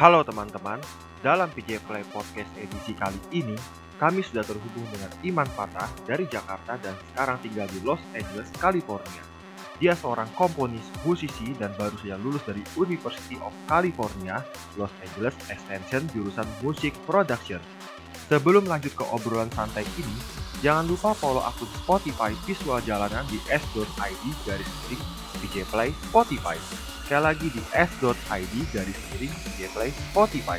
Halo teman-teman, dalam PJ Play Podcast edisi kali ini, kami sudah terhubung dengan Iman Patah dari Jakarta dan sekarang tinggal di Los Angeles, California. Dia seorang komponis, musisi, dan baru saja lulus dari University of California, Los Angeles Extension jurusan Music Production. Sebelum lanjut ke obrolan santai ini, jangan lupa follow akun Spotify visual jalanan di s.id garis PJ Play Spotify. Sekali lagi di s.id garis miring PJ Play Spotify.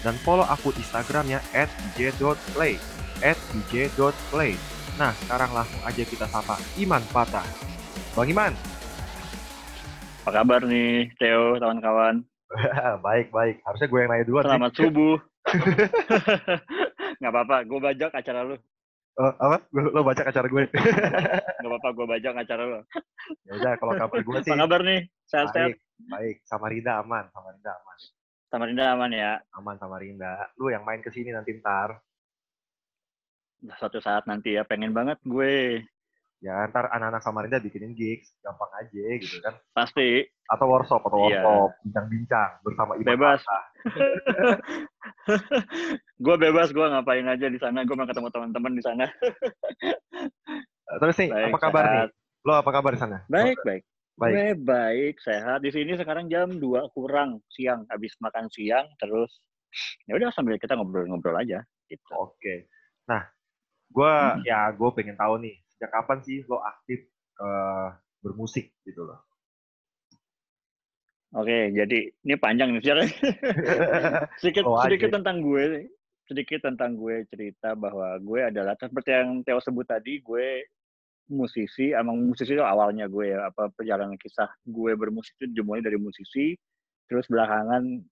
Dan follow akun Instagramnya at pj.play at pj.play. Nah, sekarang langsung aja kita sapa Iman Patah. Bang Iman. Apa kabar nih, Theo, kawan-kawan? baik, baik. Harusnya gue yang nanya duluan. Selamat subuh. Nggak apa-apa, gue bajak acara lu. Oh, apa? Lo baca acara gue. Nggak apa-apa, gue bajak acara lu. ya udah, kalau kabar gue sih Apa kabar nih? Sehat-sehat? baik, baik. Sama Rinda aman, sama Rinda aman. Sama Rinda aman ya? Aman sama Rinda. Lu yang main ke sini nanti ntar. Suatu saat nanti ya, pengen banget gue. Ya ntar anak-anak Samarinda bikinin gigs, gampang aja gitu kan. Pasti. Atau workshop, atau Iya. workshop, bincang-bincang bersama Iman Bebas. Gue bebas, gue ngapain aja di sana. Gue mau ketemu teman-teman di sana. Eh, Terus nih, Baik, apa kabar nih? sehat. Lo apa kabar di sana? Baik, baik. Baik. Gue baik, sehat. Di sini sekarang jam 2 kurang siang. Habis makan siang, terus ya udah sambil kita ngobrol-ngobrol aja. Gitu. Oke. Nah, gue Hmm. ya gue pengen tahu nih, sejak kapan sih lo aktif eh, bermusik gitu loh? Oke, jadi ini panjang nih sejarah. sedikit Oh, aja. sedikit tentang gue, sedikit tentang gue cerita bahwa gue adalah seperti yang Theo sebut tadi, gue musisi, emang musisi itu awalnya gue ya, apa perjalanan kisah gue bermusik itu dimulai dari musisi, terus belakangan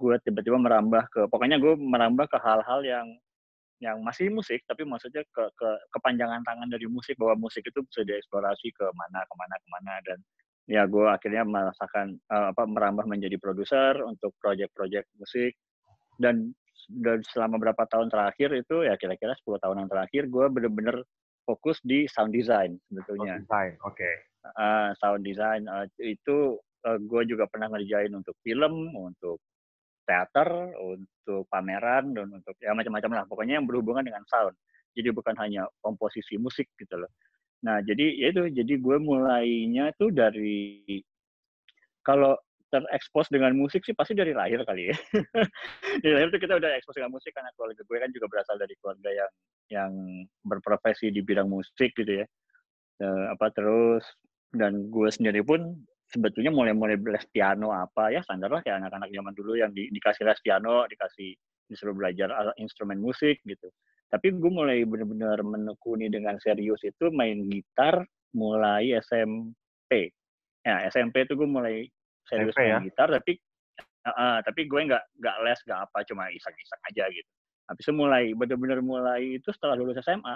gue tiba-tiba merambah ke, pokoknya gue merambah ke hal-hal yang yang masih musik, tapi maksudnya ke, ke kepanjangan tangan dari musik bahwa musik itu bisa dieksplorasi ke mana, ke mana, ke mana dan ya gue akhirnya merasakan eh, apa merambah menjadi produser untuk proyek-proyek musik dan dan selama berapa tahun terakhir itu ya kira-kira 10 tahunan terakhir gue bener-bener fokus di sound design Sound sebetulnya design, oke. Eh, sound design eh, itu gue juga pernah ngerjain untuk film untuk teater untuk pameran dan untuk ya macam-macam lah. Pokoknya yang berhubungan dengan sound. Jadi bukan hanya komposisi musik gitu loh. Nah jadi ya itu jadi gue mulainya tuh dari kalau terekspos dengan musik sih pasti dari lahir kali ya. Dari lahir tuh kita udah ekspos dengan musik karena keluarga gue kan juga berasal dari keluarga yang yang berprofesi di bidang musik gitu ya. Eh, apa terus dan gue sendiri pun sebetulnya mulai-mulai les piano apa ya standar lah kayak anak-anak zaman dulu yang di- dikasih les piano dikasih disuruh belajar alat instrumen musik gitu. Tapi gue mulai benar-benar menekuni dengan serius itu main gitar mulai SMP ya SMP itu gue mulai serius SMP main ya? gitar tapi uh, uh, tapi gue nggak nggak les nggak apa cuma iseng-iseng aja gitu. Habis itu mulai benar-benar mulai itu setelah lulus SMA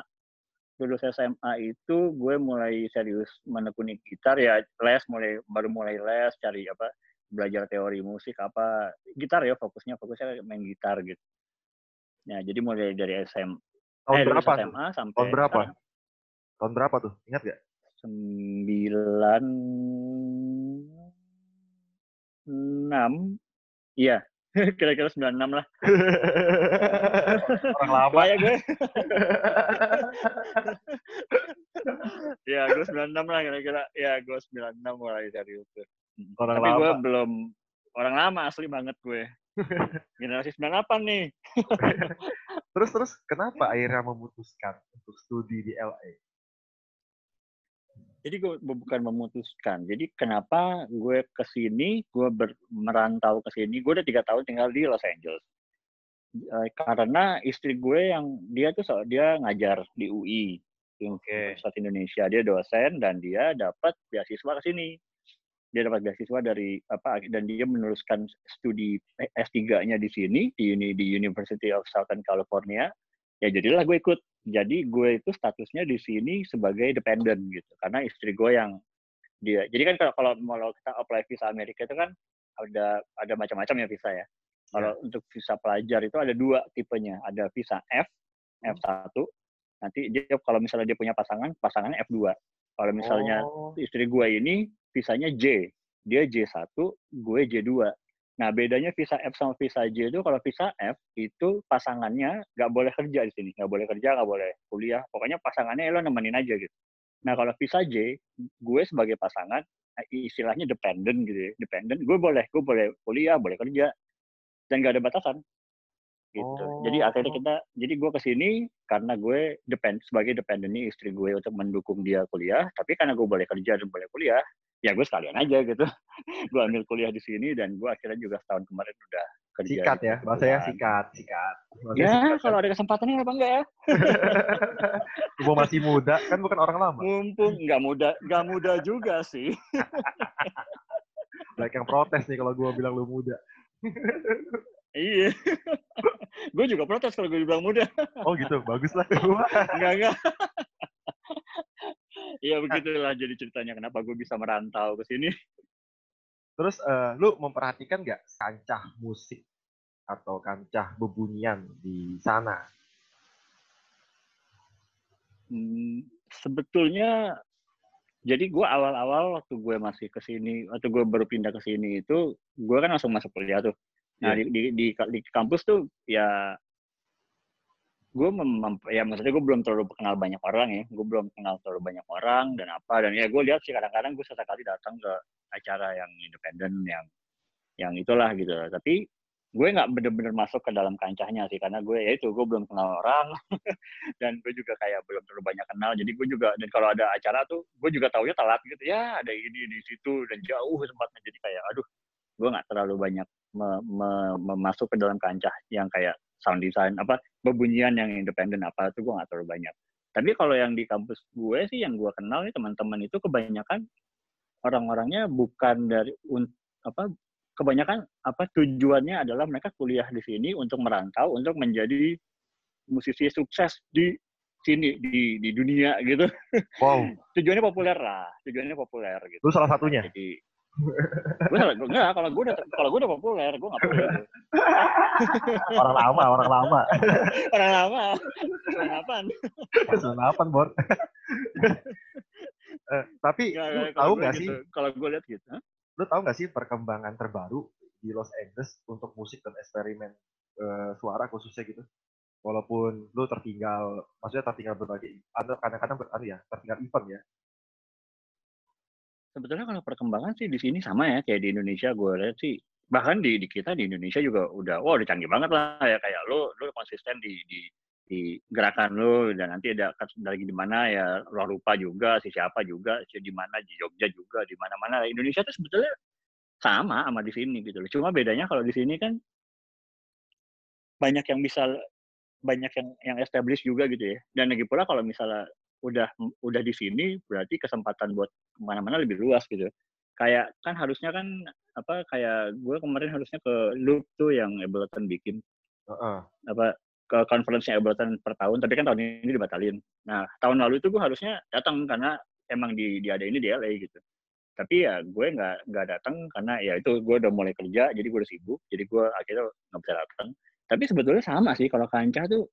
lulus SMA itu gue mulai serius menekuni gitar ya les mulai baru mulai les cari apa belajar teori musik apa gitar ya fokusnya fokusnya main gitar gitu ya jadi mulai dari SM Tahun eh, berapa? tuh? SMA sampai Tahun berapa? sekarang. Tahun berapa tuh? Ingat gak? sembilan enam iya kira-kira sembilan enam lah Orang lama. Ya gue. Ya gue 96 lah kira-kira. Ya gue 96 mulai dari itu Orang tapi gue lama. belum orang lama asli banget gue. Generasi 98 nih. Terus terus kenapa akhirnya memutuskan untuk studi di LA? jadi gue bukan memutuskan. Jadi kenapa gue ke sini gue ber, merantau ke sini gue udah tiga tahun tinggal di Los Angeles Eh, karena istri gue yang dia tuh dia ngajar di UI di Universitas Indonesia. Dia dosen dan dia dapat beasiswa ke sini. Dia dapat beasiswa dari apa dan dia meneruskan studi S3-nya di sini di uni di University of Southern California. Ya jadilah gue ikut. Jadi gue itu statusnya di sini sebagai dependent gitu. Karena istri gue yang dia jadi kan kalau kalau kita apply visa Amerika itu kan ada ada macam-macam ya visa ya kalau untuk visa pelajar itu ada dua tipenya. Ada visa F F1 nanti dia kalau misalnya dia punya pasangan pasangannya F2 kalau misalnya Oh, istri gue ini visanya J. Dia J1 gue J2 Nah, bedanya visa F sama visa J itu kalau visa F itu pasangannya nggak boleh kerja di sini, nggak boleh kerja, nggak boleh kuliah. Pokoknya pasangannya ya lo nemenin aja gitu. Nah, kalau visa J, gue sebagai pasangan eh, istilahnya dependent gitu ya. Dependent, gue boleh, gue boleh kuliah, boleh kerja dan nggak ada batasan gitu. Oh. Jadi akhirnya kita, jadi gue ke sini karena gue depend sebagai dependennya istri gue untuk mendukung dia kuliah, tapi karena gue boleh kerja dan boleh kuliah, ya gue sekalian aja gitu. gue ambil kuliah di sini dan gue akhirnya juga setahun kemarin udah kerja. Sikat ya, bahasanya sikat, sikat. ya, sikat, kalau ada kesempatannya apa enggak ya? gue masih muda, kan bukan orang lama. Mumpung nggak muda, nggak muda juga sih. Baik yang protes nih kalau gue bilang lu muda. Iya. gue juga protes kalau gue dibilang muda. oh gitu, bagus lah. enggak, enggak. Iya begitulah jadi ceritanya kenapa gue bisa merantau ke sini. Terus uh, lu memperhatikan nggak kancah musik atau kancah bebunyian di sana? Hmm, sebetulnya jadi gue awal-awal waktu gue masih ke sini atau gue baru pindah ke sini itu gue kan langsung masuk kuliah tuh. Nah yeah. di, di, di di kampus tuh ya gue mem, ya maksudnya gue belum terlalu kenal banyak orang ya. Gue belum kenal terlalu banyak orang dan apa dan ya gue lihat sih kadang-kadang gue sesekali datang ke acara yang independen yang yang itulah gitu. Tapi gue nggak bener-bener masuk ke dalam kancahnya sih karena gue ya itu gue belum kenal orang dan gue juga kayak belum terlalu banyak kenal. Jadi gue juga dan kalau ada acara tuh gue juga taunya telat gitu. Ya ada ini di situ dan jauh tempatnya. Jadi kayak aduh gue nggak terlalu banyak me, me, memasuk ke dalam kancah yang kayak sound design apa bebunyian yang independen apa itu gue nggak terlalu banyak. Tapi kalau yang di kampus gue sih yang gue kenal nih teman-teman itu kebanyakan orang-orangnya bukan dari apa kebanyakan apa tujuannya adalah mereka kuliah di sini untuk merantau untuk menjadi musisi sukses di sini di di dunia gitu. Wow. tujuannya populer lah, tujuannya populer gitu. Itu salah satunya. Jadi gue salah gue enggak kalau gue udah kalau gue udah populer gue nggak perlu orang lama orang lama orang lama orang apa bor eh, tapi ya, lu tahu nggak sih gitu. kalau gue lihat gitu huh? Lu tahu nggak sih perkembangan terbaru di Los Angeles untuk musik dan eksperimen uh, suara khususnya gitu? Walaupun lu tertinggal maksudnya tertinggal berbagai kadang-kadang berarti ya tertinggal event ya. Sebetulnya kalau perkembangan sih di sini sama ya kayak di Indonesia gue lihat sih bahkan di, di kita di Indonesia juga udah wah udah canggih banget lah ya kayak lo lo konsisten di di di gerakan lo dan nanti ada lagi di mana ya luar rupa juga si siapa juga si di mana di Jogja juga di mana-mana. Indonesia tuh sebetulnya sama sama di sini gitu loh. Cuma bedanya kalau di sini kan banyak yang bisa banyak yang yang establish juga gitu ya. Dan lagi pula kalau misalnya udah udah di sini berarti kesempatan buat ke mana-mana lebih luas gitu. Kayak kan harusnya kan apa kayak gue kemarin harusnya ke Loop tuh yang Ableton bikin. Uh-uh. apa ke conference-nya Ableton per tahun tapi kan tahun ini dibatalin. Nah tahun lalu itu gue harusnya datang karena emang di, di ada ini di LA gitu. Tapi ya gue nggak nggak datang karena ya itu gue udah mulai kerja jadi gue udah sibuk jadi gue akhirnya nggak bisa datang. Tapi sebetulnya sama sih kalau kancah tuh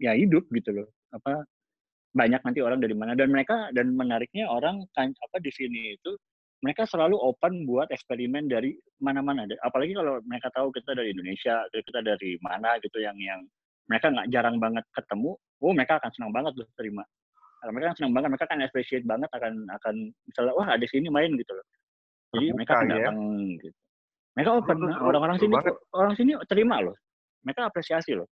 ya hidup gitu loh. Apa banyak nanti orang dari mana. Dan mereka dan menariknya orang kan apa di sini itu mereka selalu open buat eksperimen dari mana-mana. Apalagi kalau mereka tahu kita dari Indonesia kita dari mana gitu yang yang mereka nggak jarang banget ketemu oh mereka akan senang banget tuh terima Karena mereka senang banget mereka akan appreciate banget akan akan misalnya wah ada sini main gitu loh jadi Terbuka, mereka akan ya? datang gitu mereka open orang-orang sini banget. orang sini terima loh mereka apresiasi loh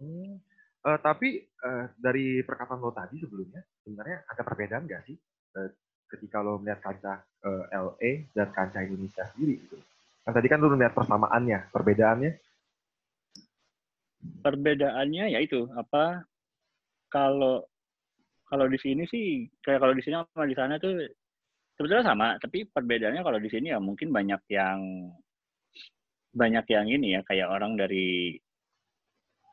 hmm. Uh, tapi uh, dari perkataan lo tadi sebelumnya, sebenarnya ada perbedaan nggak sih uh, ketika lo melihat kancah uh, LA dan kancah Indonesia sendiri gitu? Kan tadi kan lo melihat persamaannya, perbedaannya? Perbedaannya ya itu apa? Kalau kalau di sini sih kayak kalau di sini sama di sana tuh sebetulnya sama, tapi perbedaannya kalau di sini ya mungkin banyak yang banyak yang ini ya kayak orang dari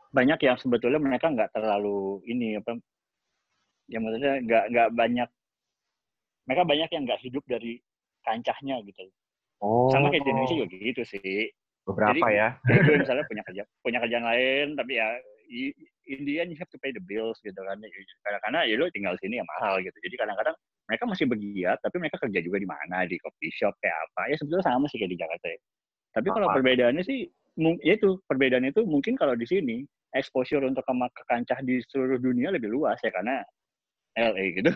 banyak yang sebetulnya mereka nggak terlalu ini apa ya maksudnya nggak nggak banyak mereka banyak yang nggak hidup dari kancahnya gitu oh. sama kayak di Indonesia juga gitu sih beberapa Jadi, ya. gue misalnya punya kerja punya kerjaan lain tapi ya India you have to pay the bills gitu kan. Karena karena ya lo tinggal sini ya mahal gitu. Jadi kadang-kadang mereka masih bergiat tapi mereka kerja juga di mana? Di coffee shop kayak apa? Ya sebetulnya sama sih kayak di Jakarta ya. Tapi kalau perbedaannya sih, ya itu perbedaannya itu mungkin kalau di sini exposure untuk ke, ke kancah di seluruh dunia lebih luas ya karena LA gitu.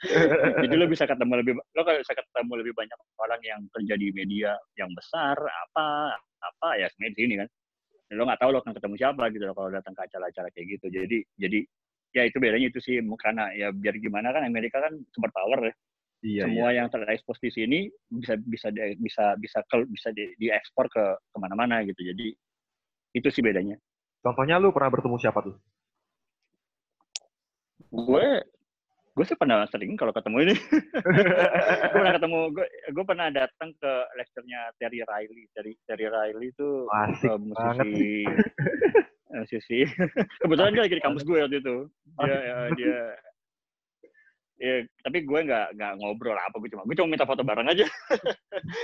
Jadi lo bisa ketemu lebih lo kalau bisa ketemu lebih banyak orang yang kerja di media yang besar apa apa ya sebenarnya di sini kan. Lo nggak tahu lo akan ketemu siapa gitu loh kalau datang ke acara-acara kayak gitu. Jadi jadi ya itu bedanya itu sih karena ya biar gimana kan Amerika kan super power ya. Iya, Semua iya. yang terekspos di sini bisa bisa di- bisa bisa ke, bisa di, diekspor ke ke mana-mana gitu. Jadi itu sih bedanya. Contohnya lu pernah bertemu siapa tuh? Gue gue sih pernah sering kalau ketemu ini. gue pernah ketemu gue gue pernah datang ke lecturenya Terry Riley. Terry Terry Riley itu uh, banget musisi musisi. Kebetulan dia lagi di kampus gue waktu itu. Dia ya, dia ya, tapi gue nggak nggak ngobrol apa gue cuma gue cuma minta foto bareng aja.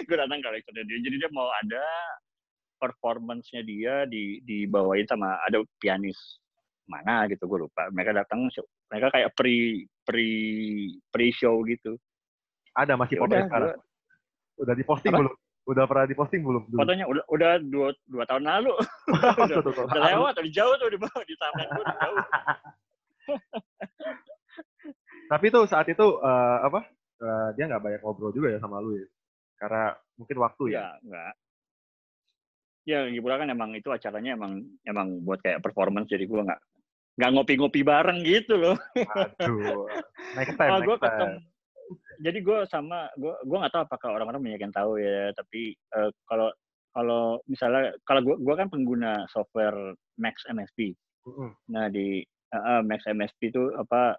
gue datang ke lecturenya dia. Jadi dia mau ada performance-nya dia di dibawain sama ada pianis mana gitu gue lupa mereka datang show- mereka kayak pre pre pre show gitu Ada masih Ya foto udah sekarang. gua- Udah diposting belum? Udah pernah diposting belum? Dulu? fotonya udah udah dua dua tahun lalu udah, Tuh, tuh, udah lewat udah jauh tuh di bawah di taman gue udah jauh Tapi tuh saat itu eh, apa? eh, dia nggak banyak ngobrol juga ya sama lu ya. Karena mungkin waktu ya. ya enggak ya lagi pula kan emang itu acaranya emang emang buat kayak performance jadi gue nggak nggak ngopi-ngopi bareng gitu loh Aduh. Next time, Oh, gue ketemu. Jadi gue sama gue gue nggak tahu apakah orang-orang banyak yang tahu ya. Tapi eh, kalau kalau misalnya kalau gue gue kan pengguna software Max MSP. Mm-mm. Nah di eh, Max MSP itu apa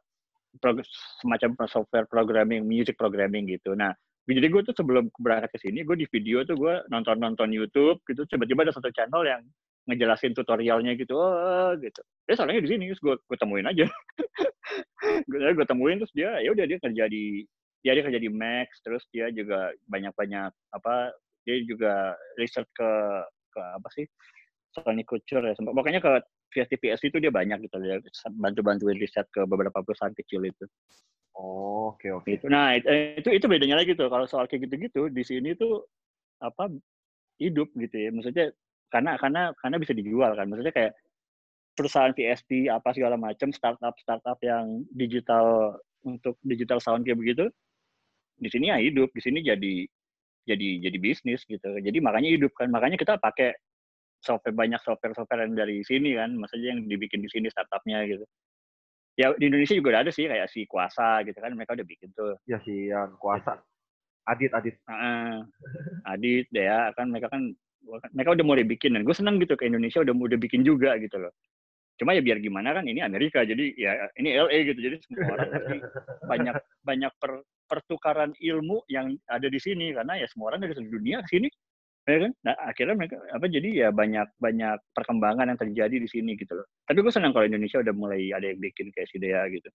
prog- semacam software programming, music programming gitu. Nah jadi gue tuh sebelum berangkat ke sini, gue di video tuh gue nonton-nonton YouTube gitu. Tiba-tiba ada satu channel yang ngejelasin tutorialnya gitu, oh, gitu. Dia soalnya di sini, terus gue gue temuin aja. gue gue temuin terus dia ya udah dia kerja di ya dia kerja di Max terus dia juga banyak-banyak apa dia juga research ke ke apa sih Sony Culture ya sempat pokoknya ke VST PS itu dia banyak gitu dia bantu-bantuin riset ke beberapa perusahaan kecil itu Oh, Oke oke. gitu nah itu itu, itu bedanya lagi tuh kalau soal kayak gitu-gitu di sini tuh apa hidup gitu ya maksudnya karena karena karena bisa dijual kan. Maksudnya kayak perusahaan VST apa segala macam startup startup yang digital untuk digital sound kayak begitu di sini ya hidup di sini jadi jadi jadi bisnis gitu. Jadi makanya hidup kan. Makanya kita pakai software banyak software software yang dari sini kan. Maksudnya yang dibikin di sini startupnya gitu. Ya di Indonesia juga ada sih kayak si kuasa gitu kan. Mereka udah bikin tuh. Ya sih yang kuasa. Adit Adit. Heeh. Adit, Dea kan. Mereka kan mereka udah mulai bikin dan gue senang gitu ke Indonesia udah udah bikin juga gitu loh. Cuma ya biar gimana kan ini Amerika jadi ya ini LA gitu jadi semua orang pasti banyak banyak per, pertukaran ilmu yang ada di sini karena ya semua orang dari seluruh dunia ke sini ya kan? Nah akhirnya mereka apa jadi ya banyak banyak perkembangan yang terjadi di sini gitu loh. Tapi gue senang kalau Indonesia udah mulai ada yang bikin kayak si Dea gitu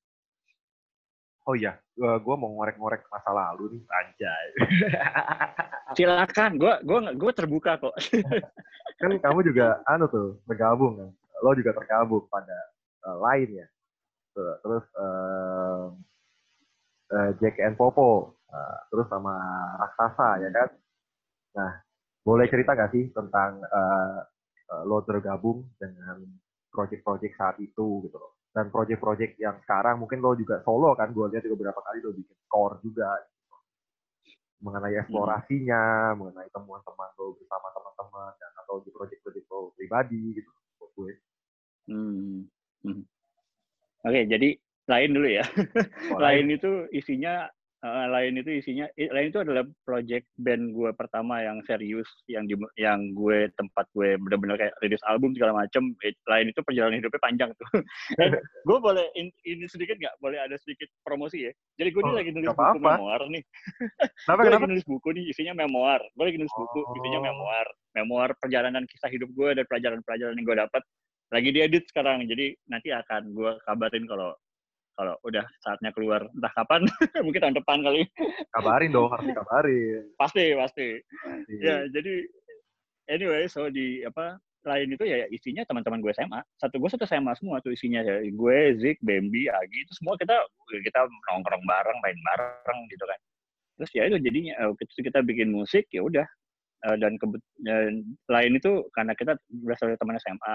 Oh iya, gue mau ngorek-ngorek masa lalu nih, anjay. silakan gue gue gue terbuka kok kan kamu juga anu tuh bergabung kan. Lo juga tergabung pada eh, lain ya. Tuh, terus eh eh, Jack and Popo, eh, terus sama Raksasa ya kan. Nah, boleh cerita gak sih tentang eh, lo tergabung dengan project-project saat itu gitu loh. Dan project-project yang sekarang mungkin lo juga solo kan, gue lihat juga beberapa kali lo bikin score juga gitu. mengenai eksplorasinya, mengenai temuan teman lo bersama teman-teman dan atau di project-project lo pribadi gitu. Buat gue. Hmm. hmm. Oke, jadi lain dulu ya. Oh, lain itu isinya eh, lain itu isinya lain itu adalah project band gue pertama yang serius yang di, yang gue tempat gue benar-benar kayak rilis album segala macem. Eh, lain itu perjalanan hidupnya panjang tuh. Gue boleh in- ini sedikit nggak? Boleh ada sedikit promosi ya? Jadi gue ini Oh, lagi nulis nggak buku apa-apa. memoir nih. Kenapa gue kenapa? lagi nulis buku nih isinya memoir. Gue lagi nulis buku isinya Oh. memoir. Memoir perjalanan kisah hidup gue dan pelajaran-pelajaran yang gue dapat lagi diedit sekarang jadi nanti akan gue kabarin kalau kalau udah saatnya keluar entah kapan mungkin tahun depan kali. Kabarin dong, harus dikabarin. pasti pasti. Pasti. ya jadi anyway so di apa lain itu ya isinya teman-teman gue SMA satu gue satu SMA semua tuh isinya. Ya gue Zik Bambi Agi itu semua kita kita nongkrong bareng main bareng gitu kan. Terus ya itu jadinya eh, kita bikin musik ya udah. Uh, dan, dan lain itu karena kita berasal dari teman SMA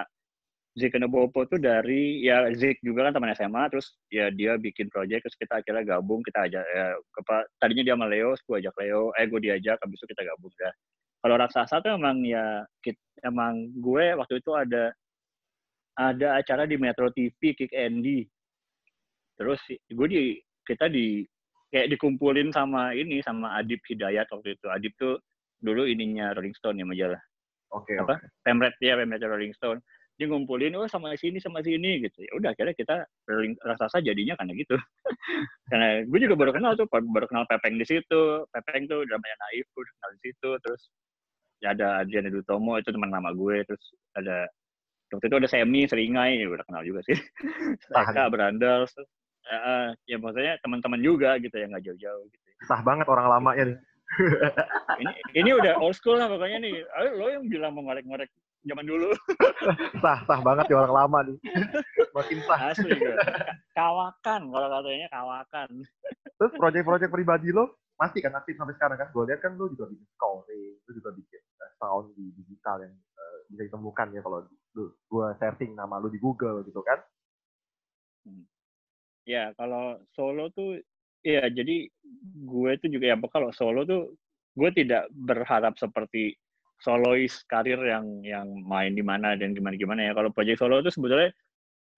Zik Bopo tuh dari ya Zik juga kan teman SMA terus ya dia bikin project terus kita akhirnya gabung kita ajak ya kepa, tadinya dia sama Leo gue ajak Leo eh gue diajak habis itu kita gabung ya kalau raksasa tuh emang ya kita, emang gue waktu itu ada ada acara di Metro TV Kick Andy terus gue di kita di kayak dikumpulin sama ini sama Adib Hidayat waktu itu Adib tuh dulu ininya Rolling Stone ya majalah Oke. Okay, apa? Okay. Pemret ya Pemret Rolling Stone dia ngumpulin oh sama sini sama sini gitu. Ya udah akhirnya kita raksasa jadinya karena gitu. Karena gue juga baru kenal tuh baru kenal Pepeng di situ. Pepeng tuh namanya Naif gue udah kenal di situ terus ya ada Adrian Dutomo itu teman nama gue terus ada waktu itu ada Semi Seringai ya udah kenal juga sih. Eka Berandal uh, ya maksudnya teman-teman juga gitu ya nggak jauh-jauh gitu sah banget orang lama ya ini ini udah old school lah pokoknya nih. Ayo, lo yang bilang mau ngorek-ngorek zaman dulu. sah, sah banget ya orang lama nih. Makin sah. Asli gue. Kawakan, kalau katanya kawakan. Terus proyek-proyek pribadi lo masih kan aktif sampai sekarang kan? Gue lihat kan lo juga bikin scoring, lo juga bikin uh, sound di digital yang uh, bisa ditemukan ya kalau gue searching nama lo di Google gitu kan? Hmm. Ya, kalau solo tuh, ya jadi gue tuh juga ya kalau solo tuh gue tidak berharap seperti solois karir yang yang main di mana dan gimana gimana ya. Kalau project solo itu sebetulnya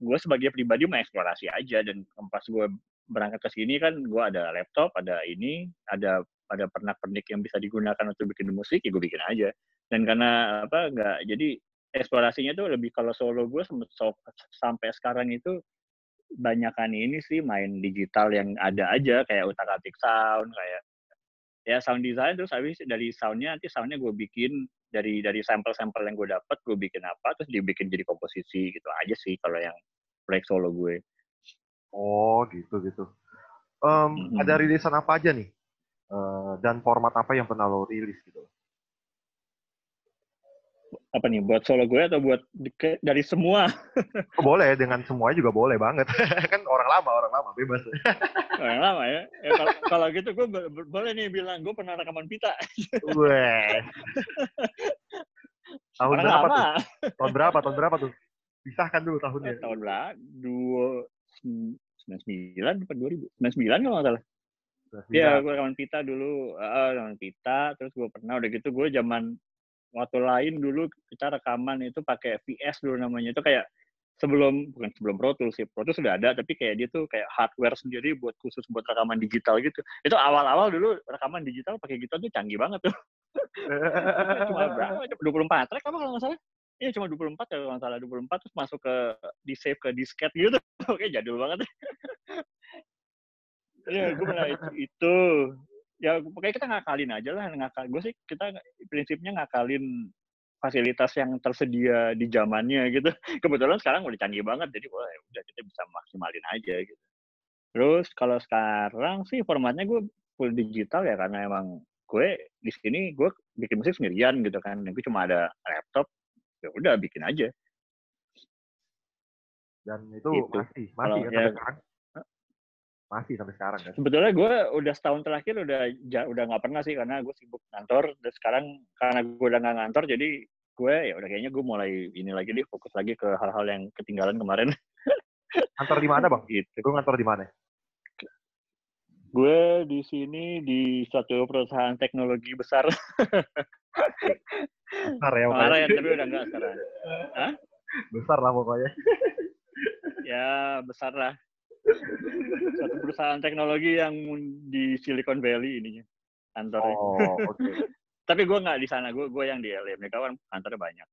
gue sebagai pribadi mau eksplorasi aja dan pas gue berangkat ke sini kan gue ada laptop, ada ini, ada ada pernak-pernik yang bisa digunakan untuk bikin musik, ya gue bikin aja. Dan karena apa nggak jadi eksplorasinya tuh lebih kalau solo gue sampai sekarang itu banyakan ini sih main digital yang ada aja kayak utak atik sound kayak ya sound design terus habis dari soundnya nanti soundnya gue bikin dari dari sampel-sampel yang gue dapat gue bikin apa terus dibikin jadi komposisi gitu aja sih kalau yang proyek solo gue. Oh gitu gitu. Um, mm-hmm. ada rilisan apa aja nih? Uh, dan format apa yang pernah lo rilis gitu apa nih buat solo gue atau buat dari semua? oh, boleh dengan semuanya juga boleh banget kan orang lama orang lama bebas. orang lama ya. ya kalau, kalau gitu gue boleh nih bilang gue pernah rekaman pita. Weh. tahun orang berapa lama. tuh? Tahun berapa? Tahun berapa tuh? Pisahkan dulu tahunnya. tahun berapa? Dua sembilan sembilan atau dua ribu? Sembilan sembilan kalau nggak salah. Iya, gue rekaman pita dulu, uh, rekaman pita, terus gue pernah udah gitu gue zaman waktu lain dulu kita rekaman itu pakai VS dulu namanya. Itu kayak sebelum bukan sebelum Pro Tools sih. Pro Tools sudah ada tapi kayak dia tuh kayak hardware sendiri buat khusus buat rekaman digital gitu. Itu awal-awal dulu rekaman digital pakai gitar tuh canggih banget tuh. Cuma berapa? 24 track apa kalau nggak salah? Iya cuma 24 kalau nggak salah 24 terus masuk ke di save ke disket gitu. Oke jadul banget. Iya, gue pernah itu ya pokoknya kita ngakalin aja lah ngakal gue sih kita prinsipnya ngakalin fasilitas yang tersedia di zamannya gitu. Kebetulan sekarang udah canggih banget jadi wah ya udah kita bisa maksimalin aja gitu. Terus kalau sekarang sih formatnya gue full digital ya karena emang gue di sini gue bikin musik sendirian gitu kan gue cuma ada laptop ya udah bikin aja. Dan itu gitu. masih masih Kalau, ya, sekarang masih sampai sekarang kan? Sebetulnya gue udah setahun terakhir udah udah nggak pernah sih karena gue sibuk kantor. Dan sekarang karena gue udah nggak kantor jadi gue ya udah kayaknya gue mulai ini lagi deh fokus lagi ke hal-hal yang ketinggalan kemarin. kantor di mana bang? Gitu. Gue kantor di mana? Gue di sini di suatu perusahaan teknologi besar. besar ya pokoknya. ya, tapi udah enggak sekarang. Hah? Besar lah pokoknya. ya besar lah satu perusahaan teknologi yang di Silicon Valley ininya kantornya. Oh, oke. Okay. Tapi gue nggak di sana, gue gue yang di LA. Mereka kan kantornya banyak.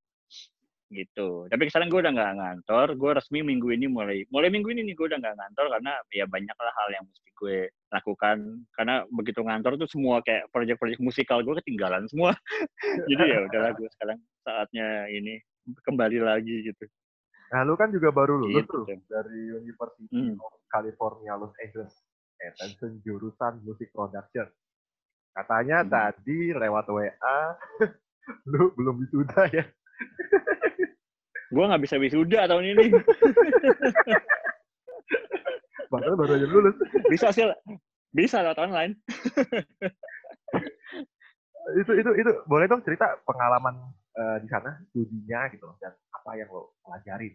Gitu. Tapi sekarang gue udah nggak ngantor. Gue resmi minggu ini mulai mulai minggu ini nih gue udah nggak ngantor karena ya banyak lah hal yang mesti gue lakukan. Karena begitu ngantor tuh semua kayak proyek-proyek musikal gue ketinggalan semua. Jadi ya udahlah gue sekarang saatnya ini kembali lagi gitu. Nah, lu kan juga baru lulus gitu. tuh dari University hmm. of California Los Angeles. Attention jurusan musik production. Katanya hmm. tadi lewat WA, lu belum wisuda ya? gua nggak bisa wisuda tahun ini. Padahal baru aja lulus. Bisa sih, bisa lewat online. itu itu itu boleh dong cerita pengalaman uh, di sana studinya gitu loh dan apa yang lo pelajarin.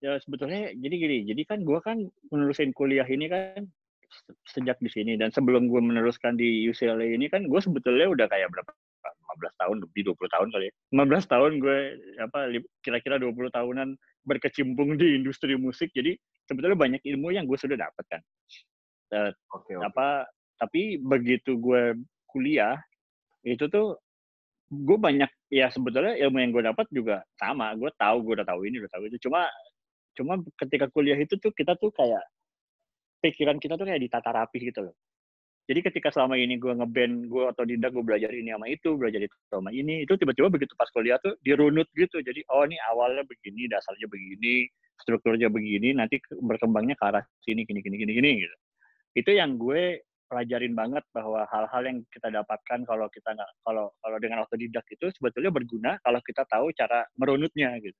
Ya sebetulnya jadi gini jadi kan gue kan menerusin kuliah ini kan sejak di sini dan sebelum gue meneruskan di UCLA ini kan gue sebetulnya udah kayak berapa 15 tahun lebih 20 tahun kali ya. 15 tahun gue apa kira-kira 20 tahunan berkecimpung di industri musik jadi sebetulnya banyak ilmu yang gue sudah dapat kan. Uh, okay, okay. apa tapi begitu gue kuliah itu tuh gue banyak ya sebetulnya ilmu yang gue dapat juga sama gue tahu gue udah tahu ini udah tahu itu. Cuma cuma ketika kuliah itu tuh kita tuh kayak pikiran kita tuh kayak ditata rapi gitu loh. Jadi ketika selama ini gue ngeband gue atau tidak gue belajar ini sama itu belajar itu sama ini itu tiba-tiba begitu pas kuliah tuh dirunut gitu. Jadi oh ini awalnya begini dasarnya begini strukturnya begini nanti berkembangnya ke arah sini gini gini gini gini gitu. Itu yang gue pelajarin banget bahwa hal-hal yang kita dapatkan kalau kita nggak kalau kalau dengan otodidak itu sebetulnya berguna kalau kita tahu cara merunutnya gitu.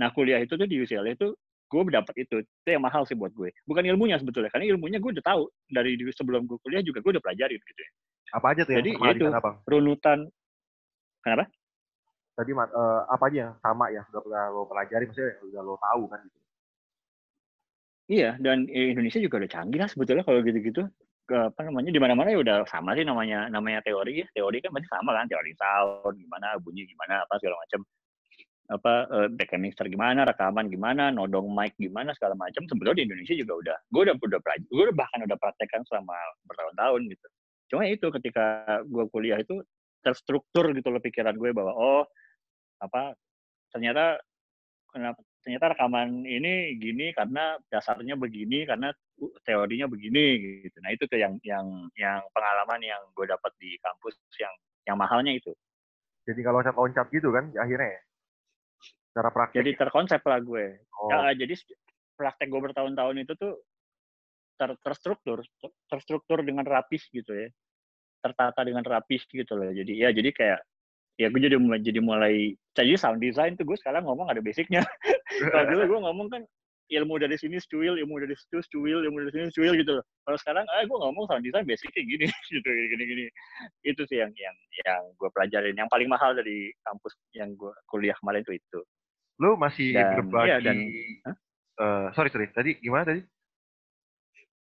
Nah kuliah itu tuh di UCLA itu gue dapat itu. Itu yang mahal sih buat gue. Bukan ilmunya sebetulnya karena ilmunya gue udah tahu. Dari sebelum gue kuliah juga gue udah pelajarin gitu ya. Apa aja tuh jadi yang itu sana, runutan. Kenapa? Tadi uh, apa aja yang sama ya sudah pernah lo pelajari maksudnya udah lo tahu kan gitu? Iya, dan Indonesia juga udah canggih lah sebetulnya kalau gitu-gitu. Apa namanya di mana-mana ya udah sama sih namanya namanya teori ya. Teori kan masih sama kan, teori sound gimana, bunyi gimana, apa segala macam. Apa uh, back mixer gimana, rekaman gimana, nodong mic gimana segala macam. Sebetulnya di Indonesia juga udah. Gue udah udah gue bahkan udah praktekkan selama bertahun-tahun gitu. Cuma itu ketika gue kuliah itu terstruktur gitu loh pikiran gue bahwa oh apa ternyata kenapa ternyata rekaman ini gini karena dasarnya begini karena teorinya begini gitu. Nah itu tuh yang yang yang pengalaman yang gue dapat di kampus yang yang mahalnya itu. Jadi kalau loncat-loncat gitu kan akhirnya ya? Cara praktek. Jadi terkonsep lah gue. Oh. Ya, jadi praktek gue bertahun-tahun itu tuh ter terstruktur, terstruktur dengan rapih gitu ya. Tertata dengan rapih gitu loh. Jadi ya jadi kayak ya gue jadi jadi mulai jadi sound design tuh gue sekarang ngomong ada basicnya kalau dulu gue ngomong kan ilmu dari sini secuil ilmu dari situ secuil ilmu dari sini secuil gitu kalau sekarang ah gue ngomong sound design basicnya gini gitu gini gini itu sih yang yang yang gue pelajarin yang paling mahal dari kampus yang gue kuliah kemarin itu itu lu masih dan, berbagi ya, dan, uh, sorry sorry tadi gimana tadi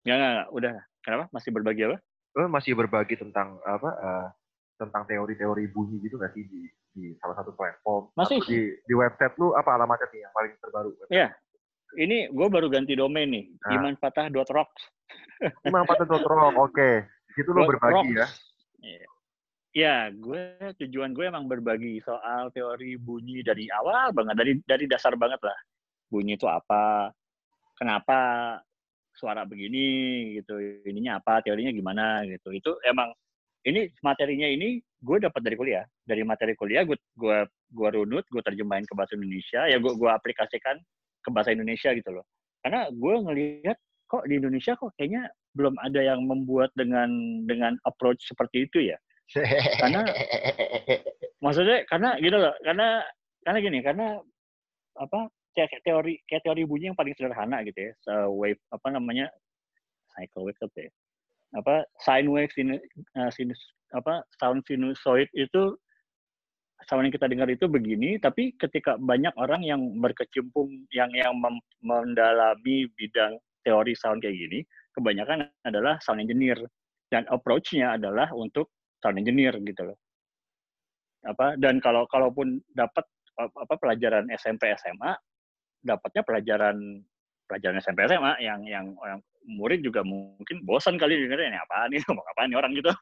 Enggak, enggak, udah. Kenapa? Masih berbagi apa? Lu masih berbagi tentang apa? Uh, tentang teori-teori bunyi gitu nggak sih di, di salah satu platform? Masih. Di, di website lu apa alamatnya nih yang paling terbaru? Iya. Ini gue baru ganti domain nih, nah. imanpatah.rocks. imanpatah.rocks, oke. Okay. Di situ lu berbagi rocks. ya? Iya. Ya, gue tujuan gue emang berbagi soal teori bunyi dari awal banget, dari dari dasar banget lah. Bunyi itu apa? Kenapa suara begini gitu? Ininya apa? Teorinya gimana gitu? Itu emang ini materinya ini gue dapat dari kuliah. Dari materi kuliah gue gue gue runut gue terjemahin ke bahasa Indonesia ya gue gue aplikasikan ke bahasa Indonesia gitu loh. Karena gue ngelihat kok di Indonesia kok kayaknya belum ada yang membuat dengan dengan approach seperti itu ya. Karena maksudnya karena gitu loh karena karena gini karena apa kayak teori kayak teori bunyi yang paling sederhana gitu ya wave apa namanya cycle wave apa ya apa sine wave sin, uh, sinus apa sound sinusoid itu sound yang kita dengar itu begini tapi ketika banyak orang yang berkecimpung yang yang mendalami bidang teori sound kayak gini kebanyakan adalah sound engineer. Dan approach-nya adalah untuk sound engineer gitu loh. Apa dan kalau kalaupun dapat apa pelajaran SMP SMA dapatnya pelajaran pelajaran SMP SMA yang yang murid juga mungkin bosan kali dengerin ini apa nih ngomong apa nih orang? gitu.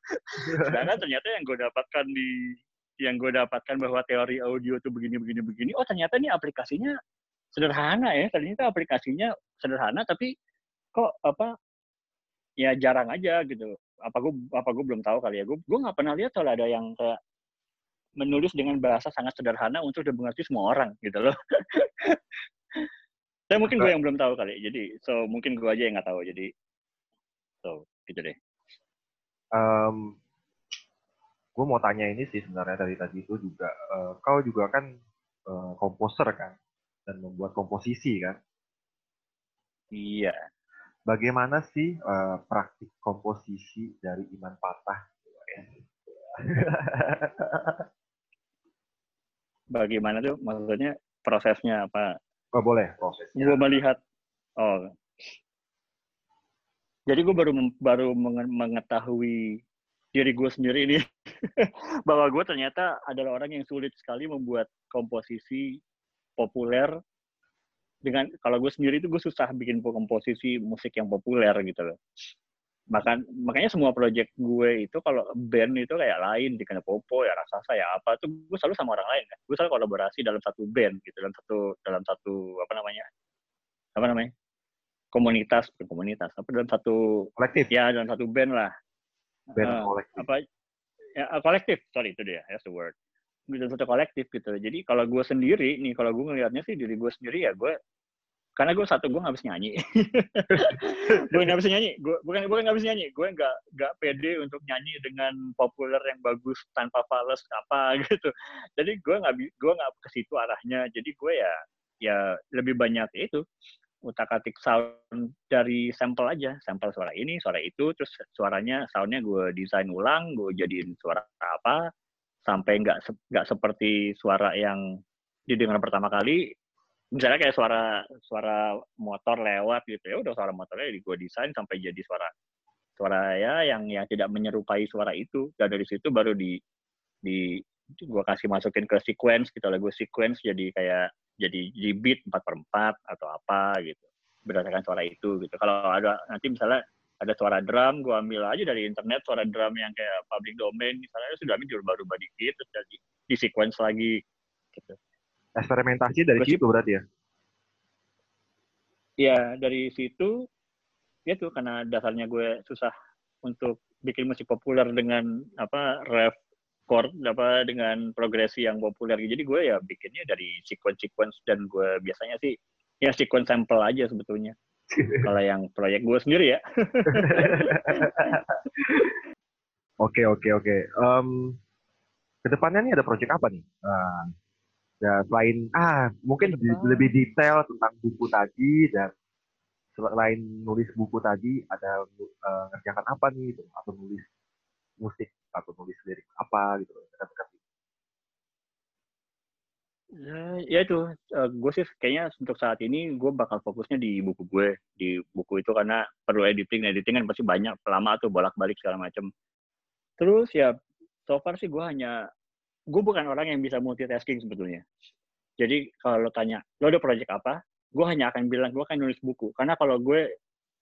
Sedangkan ternyata yang gue dapatkan di yang gue dapatkan bahwa teori audio itu begini begini begini oh ternyata ini aplikasinya sederhana ya ternyata aplikasinya sederhana tapi kok apa ya jarang aja gitu. Apa gue apa gue belum tahu kali ya. Gue gue nggak pernah lihat kalau ada yang kayak menulis dengan bahasa sangat sederhana untuk dimengerti semua orang gitu loh Saya mungkin gue yang belum tahu kali. Jadi, so mungkin gue aja yang nggak tahu. Jadi, so gitu deh. Um, gue mau tanya ini sih sebenarnya tadi tadi itu juga uh, kau juga kan uh, komposer kan dan membuat komposisi kan? Iya. bagaimana sih uh, praktik komposisi dari Iman Patah? bagaimana tuh maksudnya prosesnya apa? Oh, boleh prosesnya. Gue melihat, oh, jadi gue baru baru mengetahui diri gue sendiri ini bahwa gue ternyata adalah orang yang sulit sekali membuat komposisi populer dengan kalau gue sendiri itu gue susah bikin komposisi musik yang populer gitu loh. Makan, makanya semua project gue itu kalau band itu kayak lain di popo ya raksasa ya apa tuh gue selalu sama orang lain kan. Gue selalu kolaborasi dalam satu band gitu dalam satu dalam satu apa namanya apa namanya komunitas komunitas apa dalam satu kolektif. ya dalam satu band lah. Band uh, kolektif. apa ya kolektif sorry itu dia that's the word. Dalam satu kolektif gitu. Jadi kalau gue sendiri nih kalau gue ngelihatnya sih diri gue sendiri ya gue karena gue satu gue nggak bisa nyanyi. Gue nggak bisa nyanyi. Gue bukan bukan nggak bisa nyanyi. Gue nggak nggak pede untuk nyanyi dengan populer yang bagus tanpa fals apa gitu. Jadi gue nggak gue nggak ke situ arahnya. Jadi gue ya ya lebih banyak itu. Utak atik sound dari sampel aja. Sampel suara ini suara itu terus suaranya soundnya gue desain ulang gue jadiin suara apa. Sampai nggak nggak seperti suara yang didengar pertama kali misalnya kayak suara suara motor lewat gitu ya udah suara motornya di gue desain sampai jadi suara suara ya yang yang tidak menyerupai suara itu. Dan dari situ baru di di gue kasih masukin ke sequence gitu lagu sequence jadi kayak jadi di beat empat per empat atau apa gitu berdasarkan suara itu gitu. Kalau ada nanti misalnya ada suara drum gue ambil aja dari internet suara drum yang kayak public domain misalnya sudah ambil baru dikit terus jadi di sequence lagi gitu eksperimentasi dari situ berarti ya? Iya, dari situ ya tuh karena dasarnya gue susah untuk bikin musik populer dengan apa ref chord apa dengan progresi yang populer. Jadi gue ya bikinnya dari sequence sequence dan gue biasanya sih ya sequence sampel aja sebetulnya. Kalau yang proyek gue sendiri ya. Oke oke oke. Um, ke depannya nih ada proyek apa nih? Uh, Ya, selain ah mungkin di, lebih detail tentang buku tadi dan selain nulis buku tadi ada uh, ngerjakan apa nih gitu atau nulis musik atau nulis lirik apa gitu dekat-dekat Ya, ya itu, uh, eh, gue sih kayaknya untuk saat ini gue bakal fokusnya di buku gue, di buku itu karena perlu editing, editing kan pasti banyak, lama tuh bolak-balik segala macam. Terus ya, so far sih gue hanya gue bukan orang yang bisa multitasking sebetulnya. Jadi kalau lo tanya, lo ada project apa? Gue hanya akan bilang, gue akan nulis buku. Karena kalau gue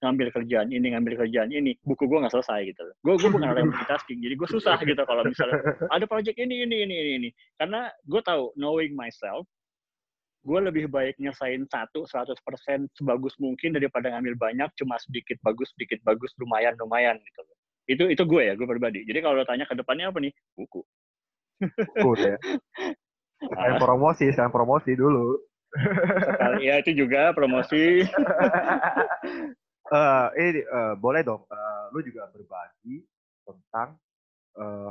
ngambil kerjaan ini, ngambil kerjaan ini, buku gue nggak selesai gitu. Gue gue bukan orang yang multitasking, jadi gue susah gitu kalau misalnya ada project ini, ini, ini, ini, ini. Karena gue tahu, knowing myself, gue lebih baik nyesain satu 100% sebagus mungkin daripada ngambil banyak cuma sedikit bagus sedikit bagus lumayan lumayan gitu itu itu gue ya gue pribadi jadi kalau lo tanya ke depannya apa nih buku Good ya. Sekarang promosi, sekarang promosi dulu. ya itu juga promosi. uh, ini uh, boleh dong, uh, lu juga berbagi tentang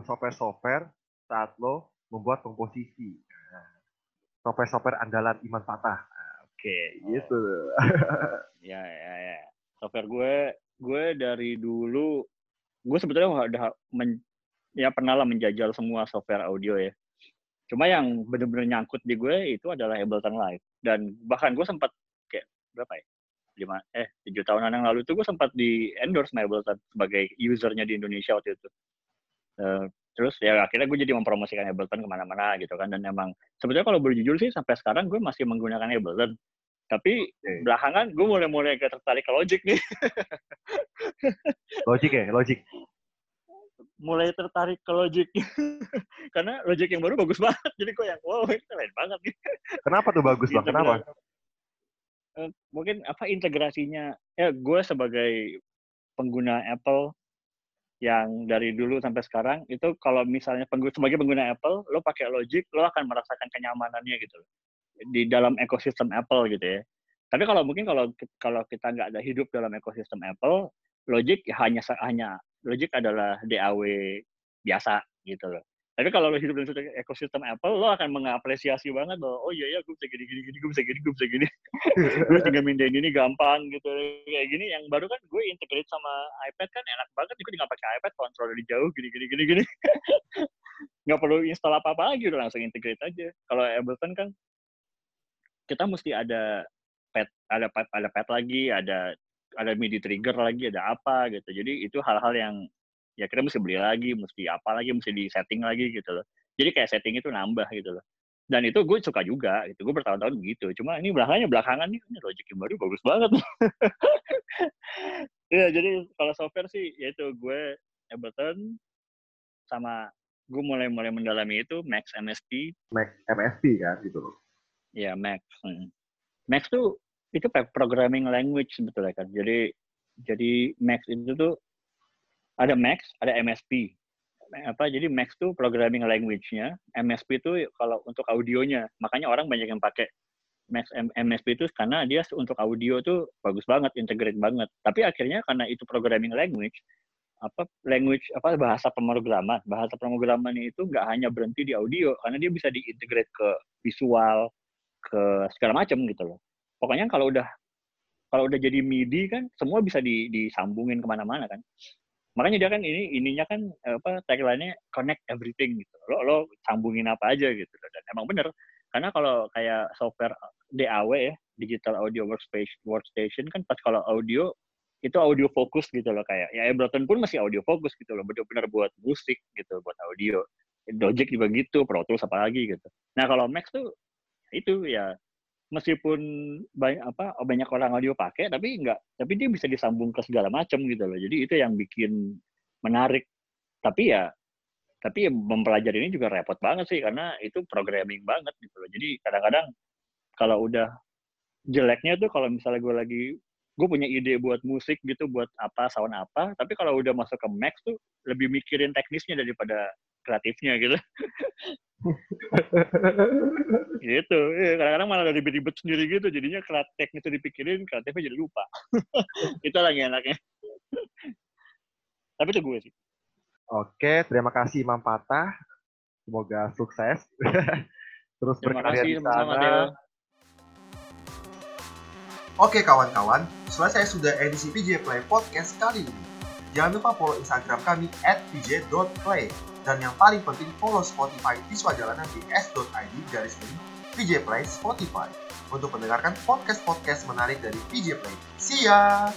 software-software uh, saat lo membuat komposisi. Software-software andalan Iman Patah. Oke, okay, oh. gitu. ya, ya, ya. Software gue, gue dari dulu, gue sebetulnya udah men, ya pernah lah menjajal semua software audio ya. Cuma yang benar-benar nyangkut di gue itu adalah Ableton Live. Dan bahkan gue sempat kayak berapa ya? Lima, eh tujuh tahunan yang lalu itu gue sempat di endorse sama Ableton sebagai usernya di Indonesia waktu itu. Uh, terus ya akhirnya gue jadi mempromosikan Ableton ke mana-mana gitu kan. Dan emang sebetulnya kalau berjujur sih sampai sekarang gue masih menggunakan Ableton. Tapi okay. belakangan gue mulai-mulai agak tertarik ke Logic nih. Logic ya, Logic mulai tertarik ke Logic. Karena Logic yang baru bagus banget. Jadi kok yang wow ini keren banget. Kenapa tuh bagus bang kenapa? uh, mungkin apa integrasinya? Ya gue sebagai pengguna Apple yang dari dulu sampai sekarang itu kalau misalnya pengguna, sebagai pengguna Apple lo pakai Logic lo akan merasakan kenyamanannya gitu di dalam ekosistem Apple gitu ya. Tapi kalau mungkin kalau kalau kita nggak ada hidup dalam ekosistem Apple Logic hanya hanya Logic adalah DAW biasa gitu loh. Tapi kalau lo hidup dalam satu ekosistem Apple, lo akan mengapresiasi banget bahwa oh iya iya gue bisa gini gini gini, gue bisa gini, gue bisa gini. gue tinggal mindahin ini gampang gitu. Kayak gini yang baru kan gue integrate sama iPad kan enak banget. Gue tinggal pakai iPad kontrol dari jauh gini gini gini gini. Nggak perlu install apa-apa lagi udah langsung integrate aja. Kalau Ableton kan kita mesti ada pad, ada pad, ada pad lagi, ada ada MIDI trigger lagi, ada apa gitu. Jadi itu hal-hal yang ya kita mesti beli lagi, mesti apa lagi, mesti di setting lagi gitu loh. Jadi kayak setting itu nambah gitu loh. Dan itu gue suka juga gitu. Gue bertahun-tahun gitu. Cuma ini belakangnya belakangan nih, ini Logic yang baru bagus banget. ya jadi kalau software sih yaitu gue Ableton sama gue mulai mulai mendalami itu Max MSP. Max MSP kan gitu loh. Ya Max. Hmm. Max tuh itu programming language sebetulnya kan. Jadi jadi Max itu tuh ada Max, ada MSP. Apa jadi Max tuh programming language-nya, MSP itu kalau untuk audionya. Makanya orang banyak yang pakai Max MSP itu karena dia untuk audio tuh bagus banget, integrate banget. Tapi akhirnya karena itu programming language, apa language apa bahasa pemrograman, bahasa pemrograman itu nggak hanya berhenti di audio karena dia bisa diintegrate ke visual, ke segala macam gitu loh. Pokoknya kalau udah kalau udah jadi MIDI kan semua bisa disambungin ke mana-mana kan. Makanya dia kan ini ininya kan apa tagline-nya connect everything gitu. Lo lo sambungin apa aja gitu dan emang bener karena kalau kayak software DAW ya digital audio workstation workstation kan pas kalau audio itu audio fokus gitu loh kayak. Ya Ableton pun masih audio fokus gitu loh. Benar-benar buat musik gitu buat audio. Logic juga gitu Pro Tools apa lagi gitu. Nah kalau Max tuh itu ya meskipun banyak apa banyak orang audio pakai tapi enggak tapi dia bisa disambung ke segala macam gitu loh. Jadi itu yang bikin menarik. Tapi ya tapi ya mempelajari ini juga repot banget sih karena itu programming banget gitu loh. Jadi kadang-kadang kalau udah jeleknya tuh kalau misalnya gue lagi gue punya ide buat musik gitu buat apa sound apa tapi kalau udah masuk ke Max tuh lebih mikirin teknisnya daripada kreatifnya gitu. Gitu. Ya, kadang-kadang malah dari ribet-ribet sendiri gitu jadinya teknik itu dipikirin kreatifnya jadi lupa. Itu lagi enaknya. Tapi itu gue sih. Oke terima kasih Imam Patah semoga sukses. Terus berkarya di sana Oke kawan-kawan, selesai sudah edisi PJ Play Podcast kali ini. Jangan lupa follow Instagram kami at pj.play dan yang paling penting follow Spotify Siswa Jalanan di s.id garis miring PJ Play Spotify untuk mendengarkan podcast-podcast menarik dari PJ Play. See ya!